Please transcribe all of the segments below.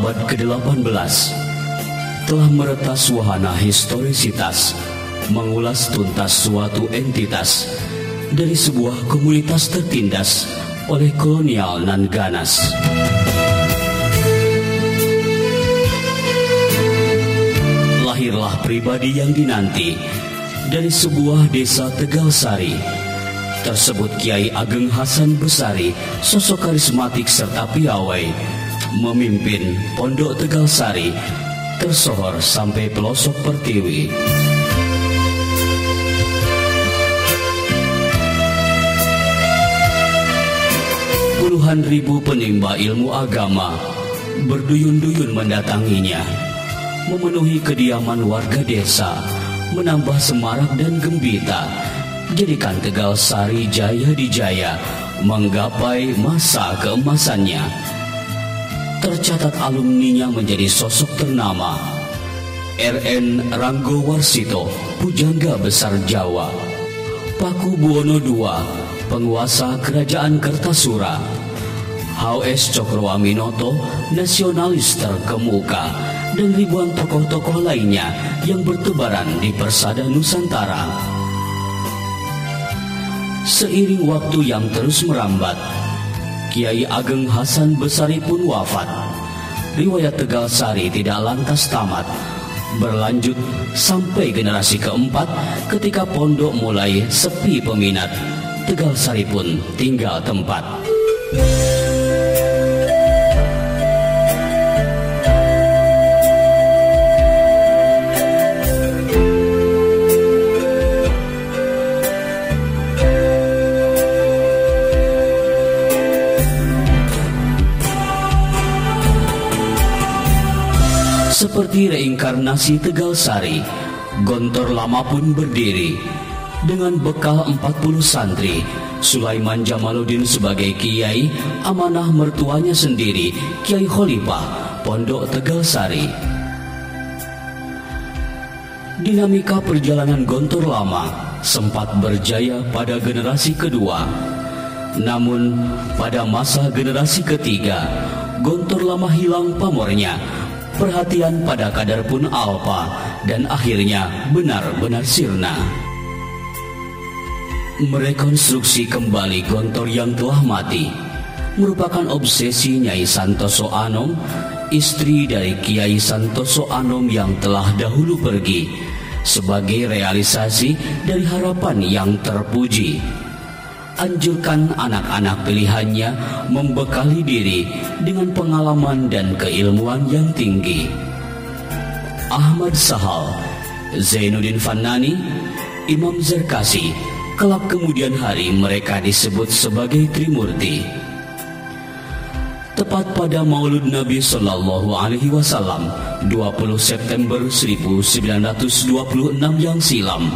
abad ke-18 telah meretas wahana historisitas mengulas tuntas suatu entitas dari sebuah komunitas tertindas oleh kolonial nan ganas. Lahirlah pribadi yang dinanti dari sebuah desa Tegal Sari. Tersebut Kiai Ageng Hasan Besari, sosok karismatik serta piawai, memimpin Pondok Tegal Sari tersohor sampai pelosok Pertiwi. Puluhan ribu penimba ilmu agama berduyun-duyun mendatanginya, memenuhi kediaman warga desa, menambah semarak dan gembita, jadikan Tegal Sari jaya di jaya, menggapai masa keemasannya. Tercatat alumninya menjadi sosok ternama. RN Ranggo Warsito, Pujangga Besar Jawa. Paku Buwono II, penguasa Kerajaan Kertasura. HS Cokroaminoto, nasionalis terkemuka, dan ribuan tokoh-tokoh lainnya yang bertebaran di persada Nusantara. Seiring waktu yang terus merambat, Kiai Ageng Hasan Besari pun wafat. Riwayat Tegal Sari tidak lantas tamat, berlanjut sampai generasi keempat ketika pondok mulai sepi peminat. Tegal Sari pun tinggal tempat. Seperti reinkarnasi Tegal Sari, Gontor Lama pun berdiri. Dengan bekal 40 santri, Sulaiman Jamaluddin sebagai kiai, amanah mertuanya sendiri, Kiai Khalifah, Pondok Tegal Sari. Dinamika perjalanan Gontor Lama sempat berjaya pada generasi kedua. Namun, pada masa generasi ketiga, Gontor Lama hilang pamornya perhatian pada kadar pun alpa dan akhirnya benar-benar sirna. Merekonstruksi kembali gontor yang telah mati merupakan obsesi Nyai Santoso Anom, istri dari Kiai Santoso Anom yang telah dahulu pergi, sebagai realisasi dari harapan yang terpuji anjurkan anak-anak pilihannya membekali diri dengan pengalaman dan keilmuan yang tinggi. Ahmad Sahal, Zainuddin Fannani, Imam Zerkasi, kelak kemudian hari mereka disebut sebagai Trimurti. Tepat pada Maulud Nabi Sallallahu Alaihi Wasallam 20 September 1926 yang silam,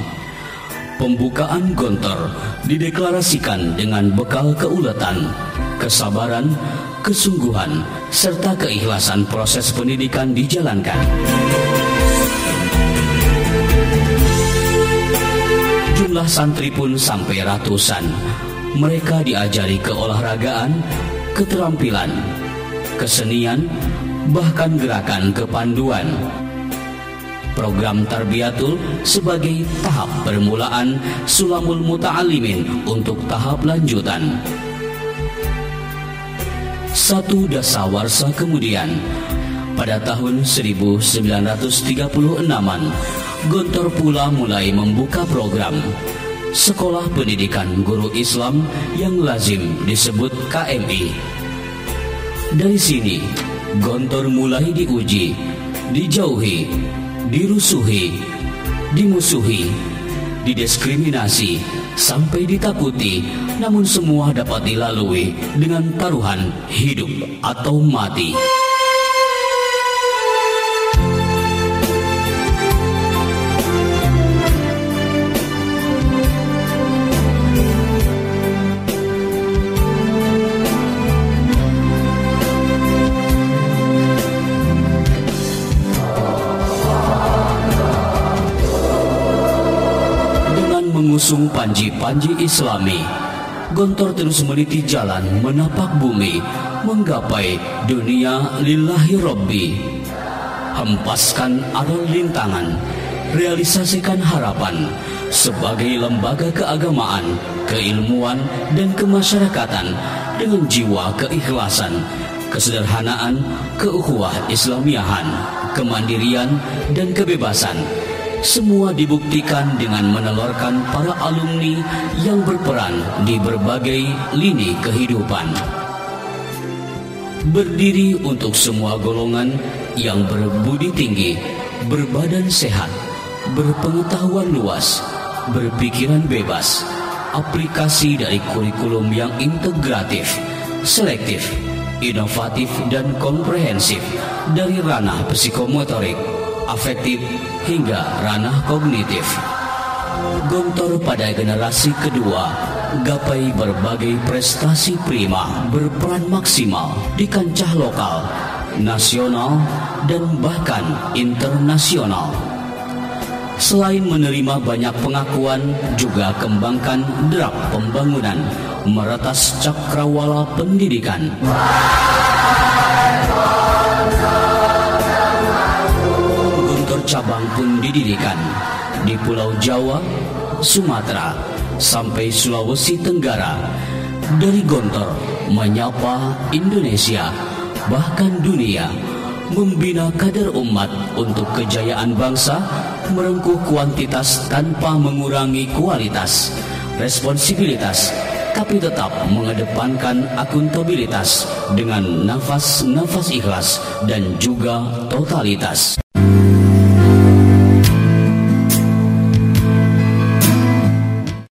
pembukaan Gontor dideklarasikan dengan bekal keuletan, kesabaran, kesungguhan, serta keikhlasan proses pendidikan dijalankan. Jumlah santri pun sampai ratusan. Mereka diajari keolahragaan, keterampilan, kesenian, bahkan gerakan kepanduan. Program Tarbiyatul sebagai tahap permulaan Sulamul Muta'alimin untuk tahap lanjutan. Satu dasawarsa kemudian, pada tahun 1936-an, Gontor pula mulai membuka program Sekolah Pendidikan Guru Islam yang lazim disebut KMI. Dari sini, Gontor mulai diuji, dijauhi, dirusuhi, dimusuhi, didiskriminasi, sampai ditakuti, namun semua dapat dilalui dengan taruhan hidup atau mati. Mengusung panji-panji islami, Gontor terus meniti jalan menapak bumi menggapai dunia lillahi robbi. Hempaskan aral lintangan, realisasikan harapan sebagai lembaga keagamaan, keilmuan, dan kemasyarakatan dengan jiwa keikhlasan, kesederhanaan, keukhuwah Islamiahan, kemandirian, dan kebebasan. Semua dibuktikan dengan menelurkan para alumni yang berperan di berbagai lini kehidupan. Berdiri untuk semua golongan yang berbudi tinggi, berbadan sehat, berpengetahuan luas, berpikiran bebas, aplikasi dari kurikulum yang integratif, selektif, inovatif dan komprehensif dari ranah psikomotorik, afektif hingga ranah kognitif. Gontor pada generasi kedua gapai berbagai prestasi prima berperan maksimal di kancah lokal, nasional, dan bahkan internasional. Selain menerima banyak pengakuan, juga kembangkan derap pembangunan, meretas cakrawala pendidikan. Guntur cabang pun didirikan di Pulau Jawa, Sumatera, sampai Sulawesi Tenggara. Dari Gontor menyapa Indonesia, bahkan dunia, membina kader umat untuk kejayaan bangsa merengkuh kuantitas tanpa mengurangi kualitas, responsibilitas, tapi tetap mengedepankan akuntabilitas dengan nafas-nafas ikhlas dan juga totalitas.